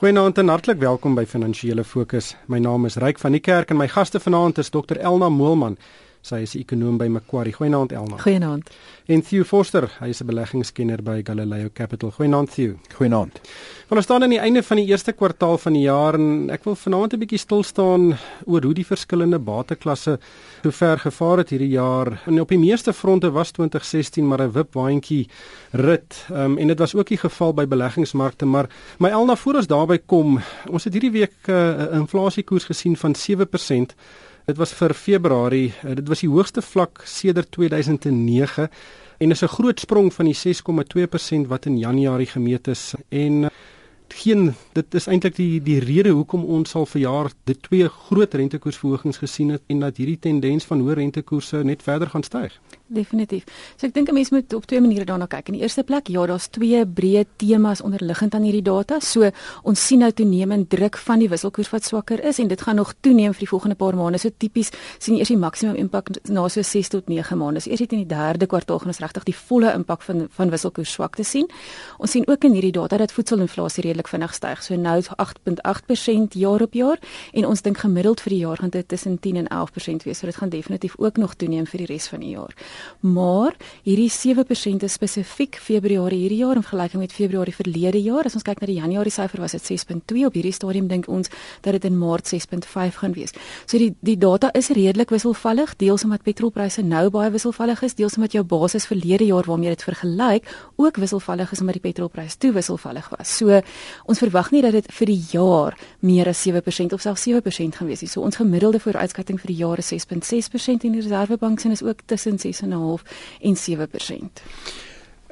Goeienaand en hartlik welkom by Finansiële Fokus. My naam is Ryk van die Kerk en my gaste vanaand is Dr Elna Moelman. Sy is 'n ekonoom by Macquarie. Goeienaand Elna. Goeienaand. En Theo Forster, hy is 'n beleggingskenner by Galileo Capital. Goeienaand Theo. Goeienaand. Ons staan aan die einde van die eerste kwartaal van die jaar en ek wil vanaand 'n bietjie stil staan oor hoe die verskillende bateklasse hoe ver gevaar het hierdie jaar. En op die meeste fronte was 2016 maar 'n wipwaandjie rit. Um, en dit was ook die geval by beleggingsmarkte, maar my Elna voor ons daarby kom, ons het hierdie week eh, 'n uh, inflasiekoers gesien van 7%. Dit was vir Februarie, uh, dit was die hoogste vlak sedert 2009 en is 'n groot sprong van die 6,2% wat in Januarie gemeet is. En uh, geen dit is eintlik die die rede hoekom ons sal verjaar dit twee groot rentekoersverhogings gesien het en dat hierdie tendens van hoë rentekoerse net verder gaan styg. Definitief. So ek dink 'n mens moet op twee maniere daarna kyk. In die eerste plek, ja, daar's twee breë temas onderliggend aan hierdie data. So ons sien nou toenemend druk van die wisselkoers wat swakker is en dit gaan nog toeneem vir die volgende paar maande. So tipies sien jy eers die maksimum impak na so 6 tot 9 maande. So eers in die derde kwartaal gaan ons regtig die volle impak van van wisselkoers swakte sien. Ons sien ook in hierdie data dat voedselinflasie redelik vinnig styg. So nou 8.8% jaar op jaar en ons dink gemiddeld vir die jaar gaan dit tussen 10 en 11% wees. So dit gaan definitief ook nog toeneem vir die res van die jaar. Maar hierdie 7% is spesifiek Februarie hierdie jaar in vergelyking met Februarie verlede jaar. As ons kyk na die Januarie syfer was dit 6.2 op hierdie stadium dink ons dat dit in Maart 6.5 gaan wees. So die die data is redelik wisselvallig, deels omdat petrolpryse nou baie wisselvallig is, deels omdat jou basis verlede jaar waarmee dit vergelyk ook wisselvallig is omdat die petrolprys toe wisselvallig was. So ons verwag nie dat dit vir die jaar meer as 7% of selfs 7% gaan wees nie. So ons gemiddelde vooruitskatting vir die jaar is 6.6% en die Reserwebank sien is ook tussen 6.5 en 7%.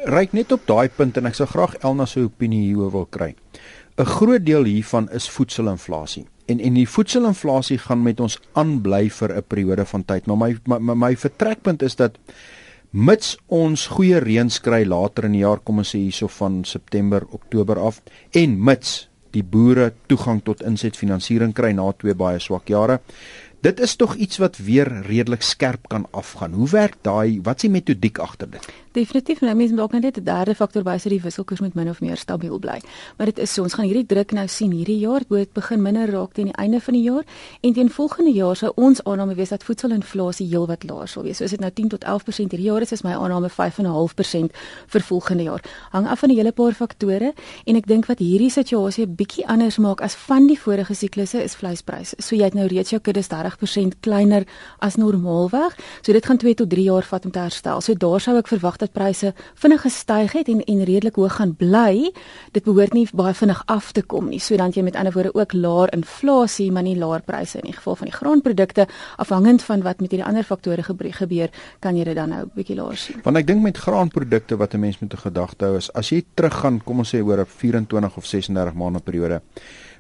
Ryk net op daai punt en ek sou graag Elna se opinie hieroor wil kry. 'n Groot deel hiervan is voedselinflasie. En en die voedselinflasie gaan met ons aanbly vir 'n periode van tyd, maar my my my vertrekpunt is dat mits ons goeie reën kry later in die jaar, kom ons sê hierso van September, Oktober af en mits die boere toegang tot insetfinansiering kry na twee baie swak jare. Dit is tog iets wat weer redelik skerp kan afgaan. Hoe werk daai? Wat is die metodiek agter dit? Definitief, nou mense dalk net 'n derde faktor by sy die wisselkoers moet min of meer stabiel bly. Maar dit is so, ons gaan hierdie druk nou sien hierdie jaar, dit begin minder raak teen die einde van die jaar en teen volgende jaar sou ons aanname wees dat voedselinflasie heelwat laer sal wees. So is dit nou 10 tot 11% hierdie jaar, is my aanname 5.5% vir volgende jaar. Hang af van 'n hele paar faktore en ek dink wat hierdie situasie 'n bietjie anders maak as van die vorige siklusse is vleispryse. So jy het nou reeds jou kuddes 30% kleiner as normaalweg. So dit gaan 2 tot 3 jaar vat om te herstel. So daar sou ek verwag dat pryse vinnig gestyg het en en redelik hoog gaan bly. Dit behoort nie baie vinnig af te kom nie. So dan jy met ander woorde ook laer inflasie, maar nie laer pryse in die geval van die graanprodukte afhangend van wat met hierdie ander faktore gebeur, kan jy dit dan nou 'n bietjie laer sien. Want ek dink met graanprodukte wat 'n mens moet in gedagte hou is as jy teruggaan, kom ons sê oor 'n 24 of 36 maande periode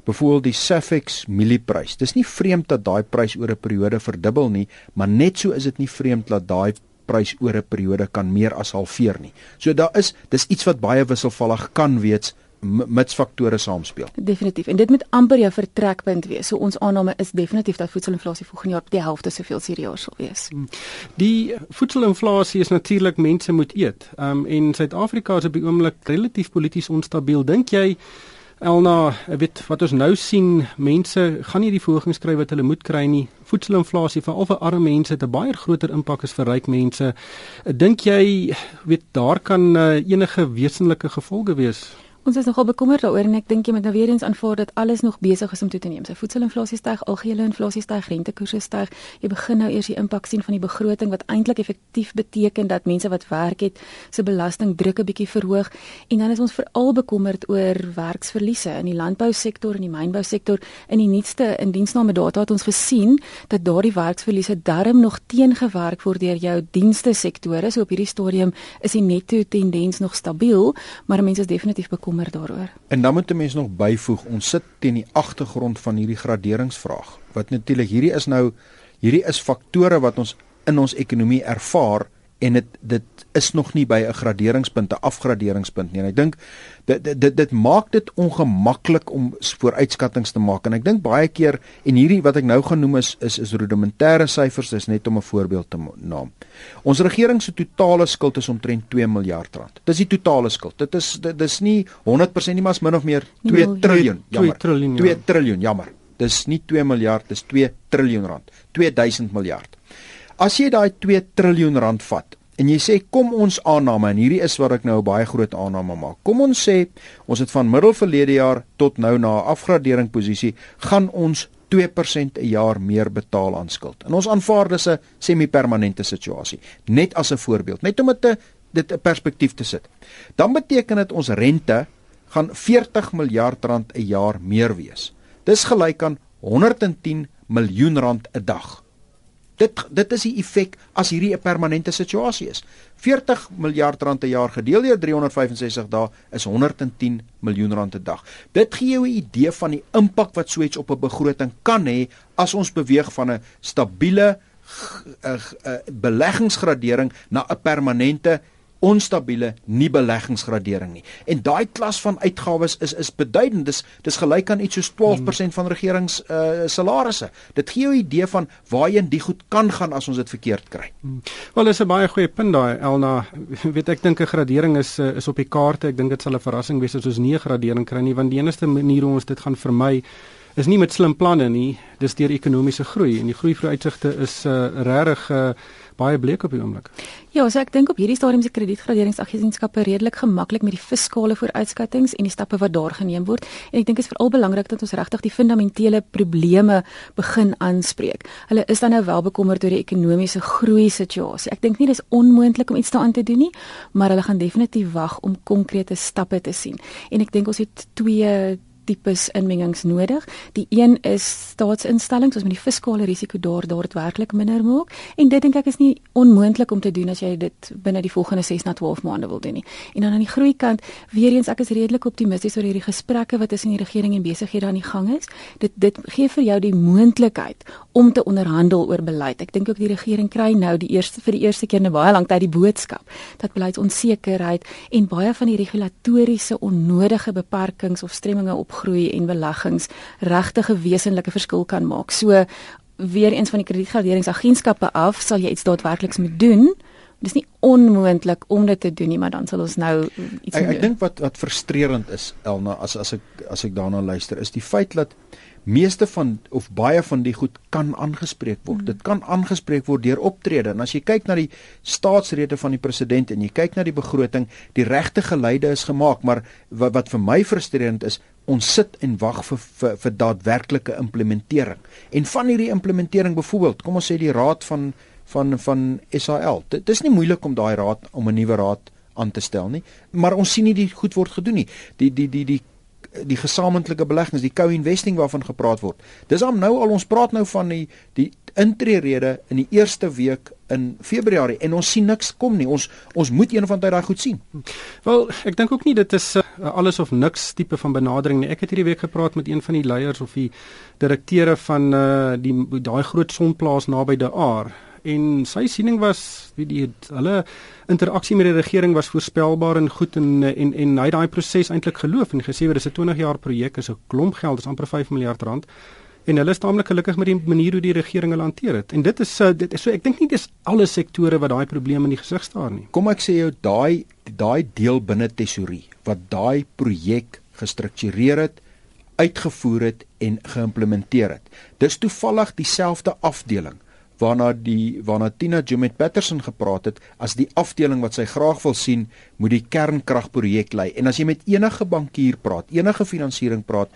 Byvoorbeeld die Safex mielieprys. Dis nie vreemd dat daai prys oor 'n periode verdubbel nie, maar net so is dit nie vreemd dat daai prys oor 'n periode kan meer as halveer nie. So daar is dis iets wat baie wisselvallig kan wees mits faktore saamspeel. Definitief. En dit moet amper jou vertrekpunt wees. So ons aanname is definitief dat voedselinflasie volgende jaar op die helfte soveel hierdie jaar sal wees. Hmm. Die voedselinflasie is natuurlik mense moet eet. Ehm um, en Suid-Afrika is op die oomblik relatief polities onstabiel. Dink jy Elna, ek weet wat ons nou sien, mense gaan nie die verhogings kry wat hulle moet kry nie. Voedselinflasie vir al vir arme mense het 'n baie groter impak as vir ryk mense. Dink jy weet daar kan uh, enige wesenlike gevolge wees? Ons is nogal bekommerd daaroor en ek dink jy moet nou weer eens aanvaar dat alles nog besig is om toe te neem. Sy voedselinflasie styg, algehele inflasie styg, rentekoerse styg. Jy begin nou eers die impak sien van die begroting wat eintlik effektief beteken dat mense wat werk het se belasting druk 'n bietjie verhoog en dan is ons veral bekommerd oor werksverliese in die landbousektor en die mynbousektor. In die nuutste indiensname data het ons gesien dat daardie werksverliese darm nog teengewerk word deur jou dienste sektore. So op hierdie stadium is die netto tendens nog stabiel, maar mense is definitief bekommerd bekommer daaroor. En dan moet 'n mens nog byvoeg, ons sit teen die agtergrond van hierdie graderingsvraag. Wat natuurlik hierdie is nou hierdie is faktore wat ons in ons ekonomie ervaar en dit dit is nog nie by 'n graderingspunt, 'n afgraderingspunt nie. En ek dink dit dit dit maak dit ongemaklik om vooruitskattinge te maak. En ek dink baie keer en hierdie wat ek nou gaan noem is is is rudimentêre syfers, dis net om 'n voorbeeld te noem. Ons regering se totale skuld is omtrent 2 miljard rand. Dis die totale skuld. Dit is dit is nie 100% nie, maar is min of meer 2 trilljoen. Jammer. 2 trilljoen. 2 trilljoen, jammer. Dis nie 2 miljard, dis 2 trilljoen rand. 2000 miljard. As jy daai 2 trilljoen rand vat en jy sê kom ons aanname en hierdie is wat ek nou 'n baie groot aanname maak. Kom ons sê ons het van middel verlede jaar tot nou na 'n afgradering posisie gaan ons 2% 'n jaar meer betaal aan skuld. En ons aanvaar dis 'n semi-permanente situasie. Net as 'n voorbeeld, net om dit dit 'n perspektief te sit. Dan beteken dit ons rente gaan 40 miljard rand 'n jaar meer wees. Dis gelyk aan 110 miljoen rand 'n dag. Dit dit is die effek as hierdie 'n permanente situasie is. 40 miljard rand per jaar gedeel deur 365 dae is 110 miljoen rand per dag. Dit gee jou 'n idee van die impak wat so iets op 'n begroting kan hê as ons beweeg van 'n stabiele beleggingsgradering na 'n permanente onstabiele nie beleggingsgradering nie. En daai klas van uitgawes is is beduidend. Dis dis gelyk aan iets soos 12% van regerings uh salarisse. Dit gee jou 'n idee van waarheen die goed kan gaan as ons dit verkeerd kry. Hmm. Wel, dis 'n baie goeie punt daai Elna. Weet ek dink 'n gradering is uh, is op die kaarte. Ek dink dit sal 'n verrassing wees as ons nie 'n gradering kry nie, want die enigste manier hoe ons dit gaan vermy is nie met slim planne nie. Dis deur ekonomiese groei en die groei vooruitsigte is uh regtig uh baie bleek op die oomblik. Ja, so ek dink op hierdie stadium se kredietgraderingsagentskappe redelik gemaklik met die fiskale vooruitskattinge en die stappe wat daar geneem word. En ek dink dit is veral belangrik dat ons regtig die fundamentele probleme begin aanspreek. Hulle is dan nou wel bekommerd oor die ekonomiese groei situasie. Ek dink nie dis onmoontlik om iets daaraan te doen nie, maar hulle gaan definitief wag om konkrete stappe te sien. En ek dink ons het twee tipes inmengings nodig. Die een is staatsinstellings, ons moet die fiskale risiko daar daar werklik minder maak en dit dink ek is nie onmoontlik om te doen as jy dit binne die volgende 6 na 12 maande wil doen nie. En dan aan die groei kant, weer eens ek is redelik optimisties oor hierdie gesprekke wat tussen die regering en besighede aan die gang is. Dit dit gee vir jou die moontlikheid om te onderhandel oor beleid. Ek dink ook die regering kry nou die eerste vir die eerste keer in baie lank tyd die boodskap dat beleidsonsekerheid en baie van die regulatoriese onnodige beperkings of stremminge op groei en beleggings regtig 'n wesenlike verskil kan maak. So weer eens van die kredietgraderingsagentskappe af sal jy iets daadwerkliks moet doen. Dis nie onmoontlik om dit te doen nie, maar dan sal ons nou iets ek, doen. Ek dink wat wat frustrerend is Elna as as ek as ek daarna luister is die feit dat meeste van of baie van die goed kan aangespreek word. Mm. Dit kan aangespreek word deur optrede. En as jy kyk na die staatsrede van die president en jy kyk na die begroting, die regte geleide is gemaak, maar wat, wat vir my frustrerend is, ons sit en wag vir, vir vir daadwerklike implementering. En van hierdie implementering byvoorbeeld, kom ons sê die raad van van van SAL. Dit is nie moeilik om daai raad om 'n nuwe raad aan te stel nie, maar ons sien nie die goed word gedoen nie. Die die die die die gesamentlike beleggings, die co-investing waarvan gepraat word. Dis dan nou al ons praat nou van die die intreerede in die eerste week in Februarie en ons sien niks kom nie. Ons ons moet een van tyd daai goed sien. Wel, ek dink ook nie dit is uh, alles of niks tipe van benadering nie. Ek het hierdie week gepraat met een van die leiers of die direkteure van uh, die daai groot sonplaas naby De Aar en sy siening was wie die hulle interaksie met die regering was voorspelbaar en goed en en en hy het daai proses eintlik geloof en gesê dit is 'n 20 jaar projek is 'n klomp geld dis amper 5 miljard rand. En hulle is taamlik gelukkig met die manier hoe die regering hulle hanteer het. En dit is dit is so ek dink nie dis alle sektore wat daai probleme in die gesig staar nie. Kom ek sê jou daai daai deel binne tesorie wat daai projek gestruktureer het uitgevoer het en geïmplementeer het dis toevallig dieselfde afdeling waarna die waarna Tina Jumet Patterson gepraat het as die afdeling wat sy graag wil sien moet die kernkragprojek lei. En as jy met enige bankier praat, enige finansiering praat,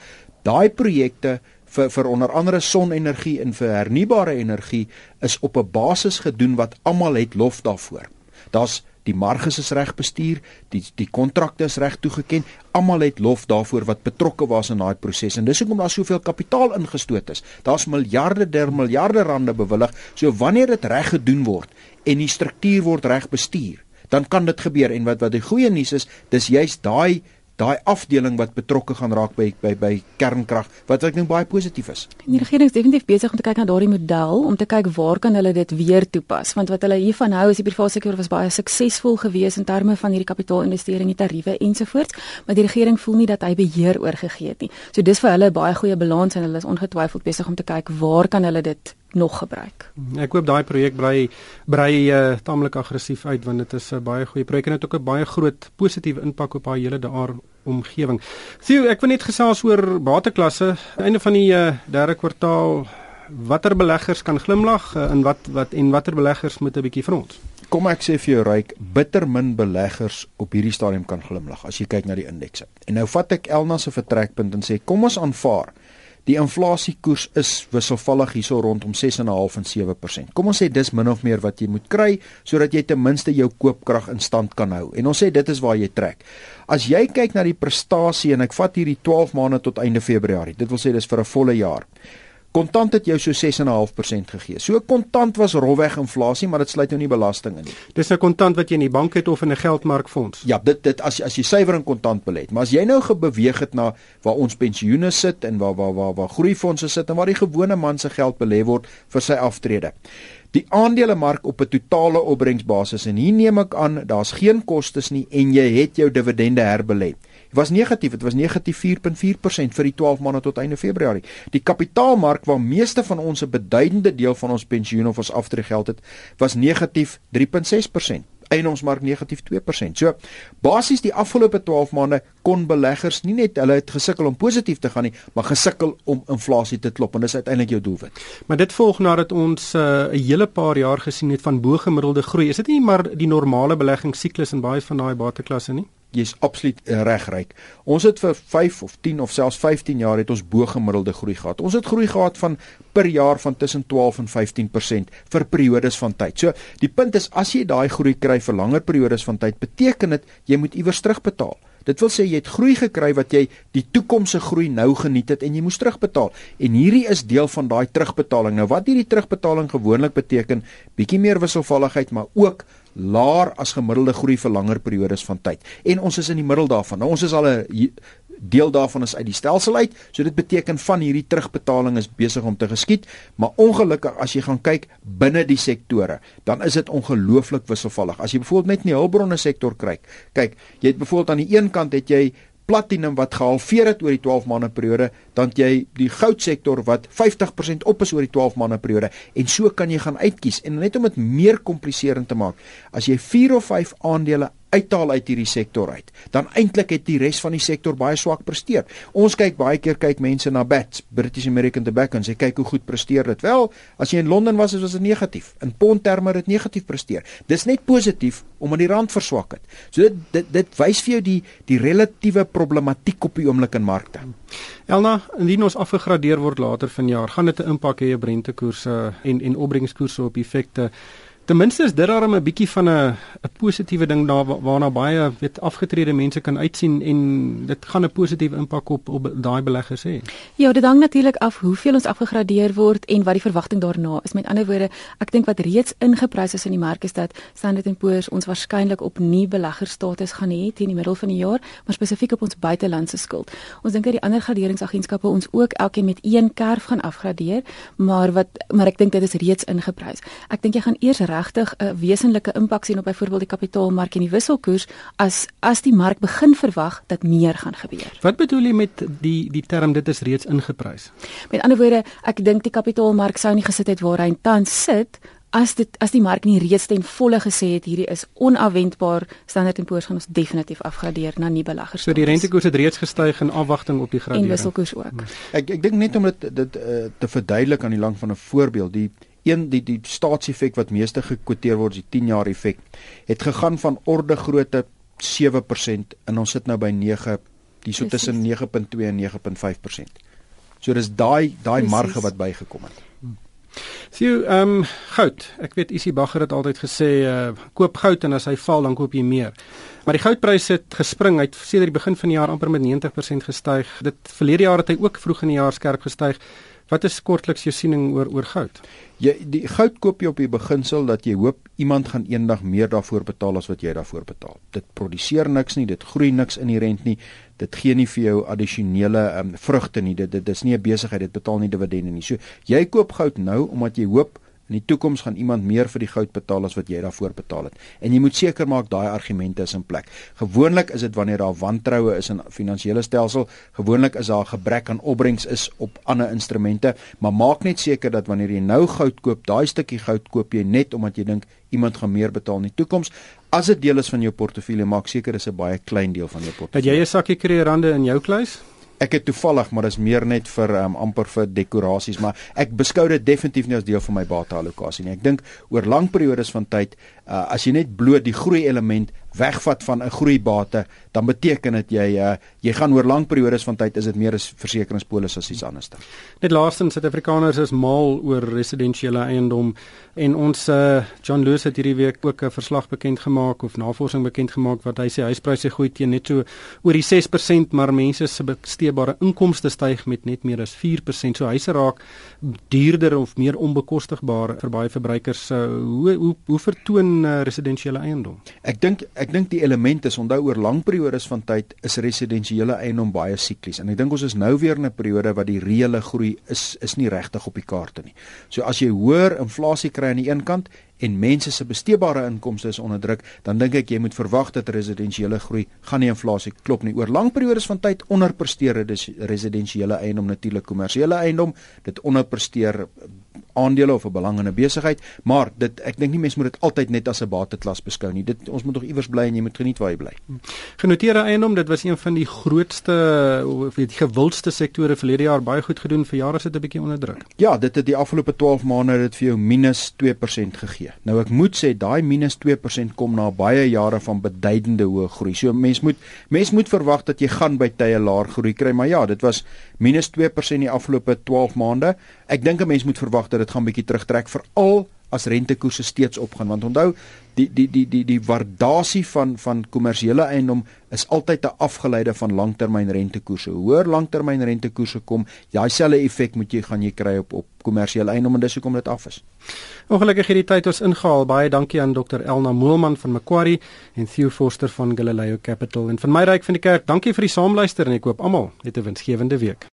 daai projekte vir vir onder andere sonenergie en vir hernubare energie is op 'n basis gedoen wat almal het lof daarvoor. Daar's die marges is reg bestuur, die die kontrakte is reg toegeken. Almal het lof daarvoor wat betrokke was in daai proses en dis hoekom daar soveel kapitaal ingestoot is. Daar's miljarde der miljarde rande bewillig. So wanneer dit reg gedoen word en die struktuur word reg bestuur, dan kan dit gebeur en wat wat die goeie nuus is, dis juist daai daai afdeling wat betrokke gaan raak by by by kernkrag wat ek dink baie positief is. Die regering is definitief besig om te kyk na daardie model om te kyk waar kan hulle dit weer toepas want wat hulle hiervan hou is die private sektor was baie suksesvol geweest in terme van hierdie kapitaalinvestering, die tariewe ensovoorts, maar die regering voel nie dat hy beheer oorgegee het nie. So dis vir hulle 'n baie goeie balans en hulle is ongetwyfeld besig om te kyk waar kan hulle dit nog gebruik. Ek hoop daai projek brei brei uh, taamlik aggressief uit want dit is 'n baie goeie projek en dit het ook 'n baie groot positiewe impak op haar hele daar omgewing. Sien, ek wil net gesels oor bateklasse. Einde van die uh, derde kwartaal watter beleggers kan glimlag uh, en wat wat en watter beleggers moet 'n bietjie front? Kom ek sê vir jou ryk bitter min beleggers op hierdie stadium kan glimlag as jy kyk na die indekse. En nou vat ek Elna se vertrekpunt en sê kom ons aanvaar Die inflasiekoers is wisselvallig hierso rondom 6.5 en 7%. Kom ons sê dis min of meer wat jy moet kry sodat jy ten minste jou koopkrag in stand kan hou. En ons sê dit is waar jy trek. As jy kyk na die prestasie en ek vat hierdie 12 maande tot einde Februarie. Dit wil sê dis vir 'n volle jaar. Kontant het jou so 6.5% gegee. So kontant was rofweg inflasie, maar dit sluit nou nie belasting in nie. Dis 'n kontant wat jy in die bank het of in 'n geldmarkfonds. Ja, dit dit as as jy suiwer in kontant belê. Maar as jy nou gebeweeg het na waar ons pensioene sit en waar waar waar waar groeifondse sit en waar die gewone man se geld belê word vir sy aftrede. Die aandelemark op 'n totale opbrengsbasis en hier neem ek aan daar's geen kostes nie en jy het jou dividende herbelê was negatief. Dit was negatief 4.4% vir die 12 maande tot einde Februarie. Die kapitaalmark waar meeste van ons 'n beduidende deel van ons pensioen of ons aftreegeld het, was negatief 3.6% eienoomsmark negatief 2%. So basies die afgelope 12 maande kon beleggers nie net hulle het gesukkel om positief te gaan nie, maar gesukkel om inflasie te klop en dis uiteindelik jou doelwit. Maar dit volg nadat ons 'n uh, hele paar jaar gesien het van bo gemiddelde groei. Is dit nie maar die normale beleggingssiklus in baie van daai bateklasse nie? Jy's absoluut reg ryk. Ons het vir 5 of 10 of selfs 15 jaar het ons bo-gemiddelde groei gehad. Ons het groei gehad van per jaar van tussen 12 en 15% vir periodes van tyd. So, die punt is as jy daai groei kry vir langer periodes van tyd, beteken dit jy moet iewers terugbetaal. Dit wil sê jy het groei gekry wat jy die toekomse groei nou geniet het en jy moes terugbetaal. En hierdie is deel van daai terugbetaling. Nou wat hierdie terugbetaling gewoonlik beteken, bietjie meer wisselvalligheid, maar ook laer as gemiddelde groei vir langer periodes van tyd. En ons is in die middel daarvan. Nou ons is al 'n deel daarvan is uit die stelsel uit. So dit beteken van hierdie terugbetaling is besig om te geskied, maar ongelukkig as jy gaan kyk binne die sektore, dan is dit ongelooflik wisselvallig. As jy byvoorbeeld net in die hulpbronne sektor kyk, kyk, jy het byvoorbeeld aan die een kant het jy platinum wat gehalveer het oor die 12 maande periode, dan jy die goudsektor wat 50% op is oor die 12 maande periode en so kan jy gaan uitkies. En net om dit meer kompliserend te maak, as jy 4 of 5 aandele uithaal uit hierdie sektor uit, dan eintlik het die res van die sektor baie swak presteer. Ons kyk baie keer kyk mense na BATS, British American Tobacco, en sê kyk hoe goed presteer dit. Wel, as jy in Londen was, was dit negatief. In pond terme het dit negatief presteer. Dis net positief omdat die rand verswak het. So dit dit, dit wys vir jou die die relatiewe problematiek op die oomblik in markte. Elna, indien ons afgegradeer word later vanjaar, gaan dit 'n impak hê op rentekoerse en en opbrengskoerse op effekte Ten minste is dit daarom 'n bietjie van 'n 'n positiewe ding daar waarna baie weet afgetrede mense kan uitsien en dit gaan 'n positiewe impak op op daai beleggers hê. Ja, dit hang natuurlik af hoeveel ons afgegradeer word en wat die verwagting daarna is. Met ander woorde, ek dink wat reeds ingeprys is in die mark is dat Standard & Poor's ons waarskynlik op nuwe beleggerstatus gaan hê teen die middel van die jaar, maar spesifiek op ons buitelandse skuld. Ons dink dat die ander graderingsagentskappe ons ook elkeen met een kerf gaan afgradeer, maar wat maar ek dink dit is reeds ingeprys. Ek dink jy gaan eers regtig 'n wesenlike impak sien op byvoorbeeld die kapitaalmark en die wisselkoers as as die mark begin verwag dat meer gaan gebeur. Wat bedoel jy met die die term dit is reeds ingeprys? Met ander woorde, ek dink die kapitaalmark sou nie gesit het waar hy tans sit as dit as die mark nie reeds ten volle gesê het hierdie is onafwendbaar Standard & Poor's gaan ons definitief afgradeer na nuwe beleggers. So die rentekoers het reeds gestyg in afwagting op die gradering. En wisselkoers ook. Hmm. Ek ek dink net om dit dit uh, te verduidelik aan die lang van 'n voorbeeld, die een die die staatseffek wat meeste gekwoteer word, die 10 jaar effek, het gegaan van orde grootte 7% en ons sit nou by 9, dis so tussen 9.2 en 9.5%. So dis daai daai marge wat bygekom het. Sien, ehm um, goud. Ek weet Isie Bagger het altyd gesê uh koop goud en as hy val dan koop jy meer. Maar die goudpryse het gespring. Hy het sedert die begin van die jaar amper met 90% gestyg. Dit verlede jaar het hy ook vroeg in die jaar skerp gestyg. Wat is kortliks jou siening oor oor goud? Jy die goud koop jy op die beginsel dat jy hoop iemand gaan eendag meer daarvoor betaal as wat jy daarvoor betaal. Dit produseer niks nie, dit groei niks inherënt nie. dit gee nie vir jou addisionele um, vrugte nie. Dit dit is nie 'n besigheid, dit betaal nie dividende nie. So jy koop goud nou omdat jy hoop In die toekoms gaan iemand meer vir die goud betaal as wat jy daarvoor betaal het. En jy moet seker maak daai argumente is in plek. Gewoonlik is dit wanneer daar wantroue is in finansiële stelsel, gewoonlik is daar 'n gebrek aan opbrengs is op ander instrumente, maar maak net seker dat wanneer jy nou goud koop, daai stukkie goud koop jy net omdat jy dink iemand gaan meer betaal in die toekoms. As dit deel is van jou portefeulje, maak seker dis 'n baie klein deel van jou portefeulje. Het jy 'n sakkie kreerande in jou kluis? Ek het toevallig maar dis meer net vir um, amper vir dekorasies maar ek beskou dit definitief nie as deel van my bateallokasie nie. Ek dink oor lang periodes van tyd uh, as jy net bloot die groei element wegvat van 'n groeibate, dan beteken dit jy uh, jy gaan oor lang periodes van tyd is dit meer as versekeringspolis as iets anders. Net laastens Suid-Afrikaners is mal oor residensiële eiendom en ons uh, John Lewis het hierdie week ook 'n verslag bekend gemaak of navorsing bekend gemaak wat hy sê huispryse groei teen net so oor die 6%, maar mense se besteedbare inkomste styg met net meer as 4%. So huise raak duurder of meer onbekostigbaar vir baie verbruikers. Uh, hoe hoe hoe vertoon uh, residensiële eiendom? Ek dink ek dink die element is onthou oor lang periodes van tyd is residensiële eiendom baie siklies en ek dink ons is nou weer in 'n periode wat die reële groei is is nie regtig op die kaarte nie. So as jy hoër inflasie kry aan die een kant en mense se besteedbare inkomste is onder druk, dan dink ek jy moet verwag dat residensiële groei gaan nie inflasie klop nie. Oor lang periodes van tyd onderpresteer residensiële eiendom natuurlik kommersiële eiendom, dit onderpresteer aandele of 'n belang in 'n besigheid, maar dit ek dink nie mense moet dit altyd net as 'n bateklas beskou nie. Dit ons moet nog iewers bly en jy moet geniet waar jy bly. Genoteerde eiendom, dit was een van die grootste of die gewildste sektore verlede jaar baie goed gedoen vir jare sit 'n bietjie onder druk. Ja, dit het die afgelope 12 maande dit vir jou minus 2% gegee. Nou ek moet sê daai minus 2% kom na baie jare van beduidende hoë groei. So mens moet mens moet verwag dat jy gaan by tye laer groei kry, maar ja, dit was minus 2% die afgelope 12 maande. Ek dink 'n mens moet verwag dat dit gaan bietjie terugtrek veral as rentekoerse steeds opgaan want onthou die die die die die waardasie van van kommersiële eiendom is altyd 'n afgeleide van langtermyn rentekoerse. Hoër langtermyn rentekoerse kom, daai selfe effek moet jy gaan jy kry op op kommersiële eiendom en dis hoekom dit af is. Ongelukkig hierdie tyd ons ingehaal. Baie dankie aan Dr Elna Moelman van Macquarie en Theo Forster van Galileo Capital en van my ryk van die kerk. Dankie vir die saamluister en ek hoop almal het 'n winsgewende week.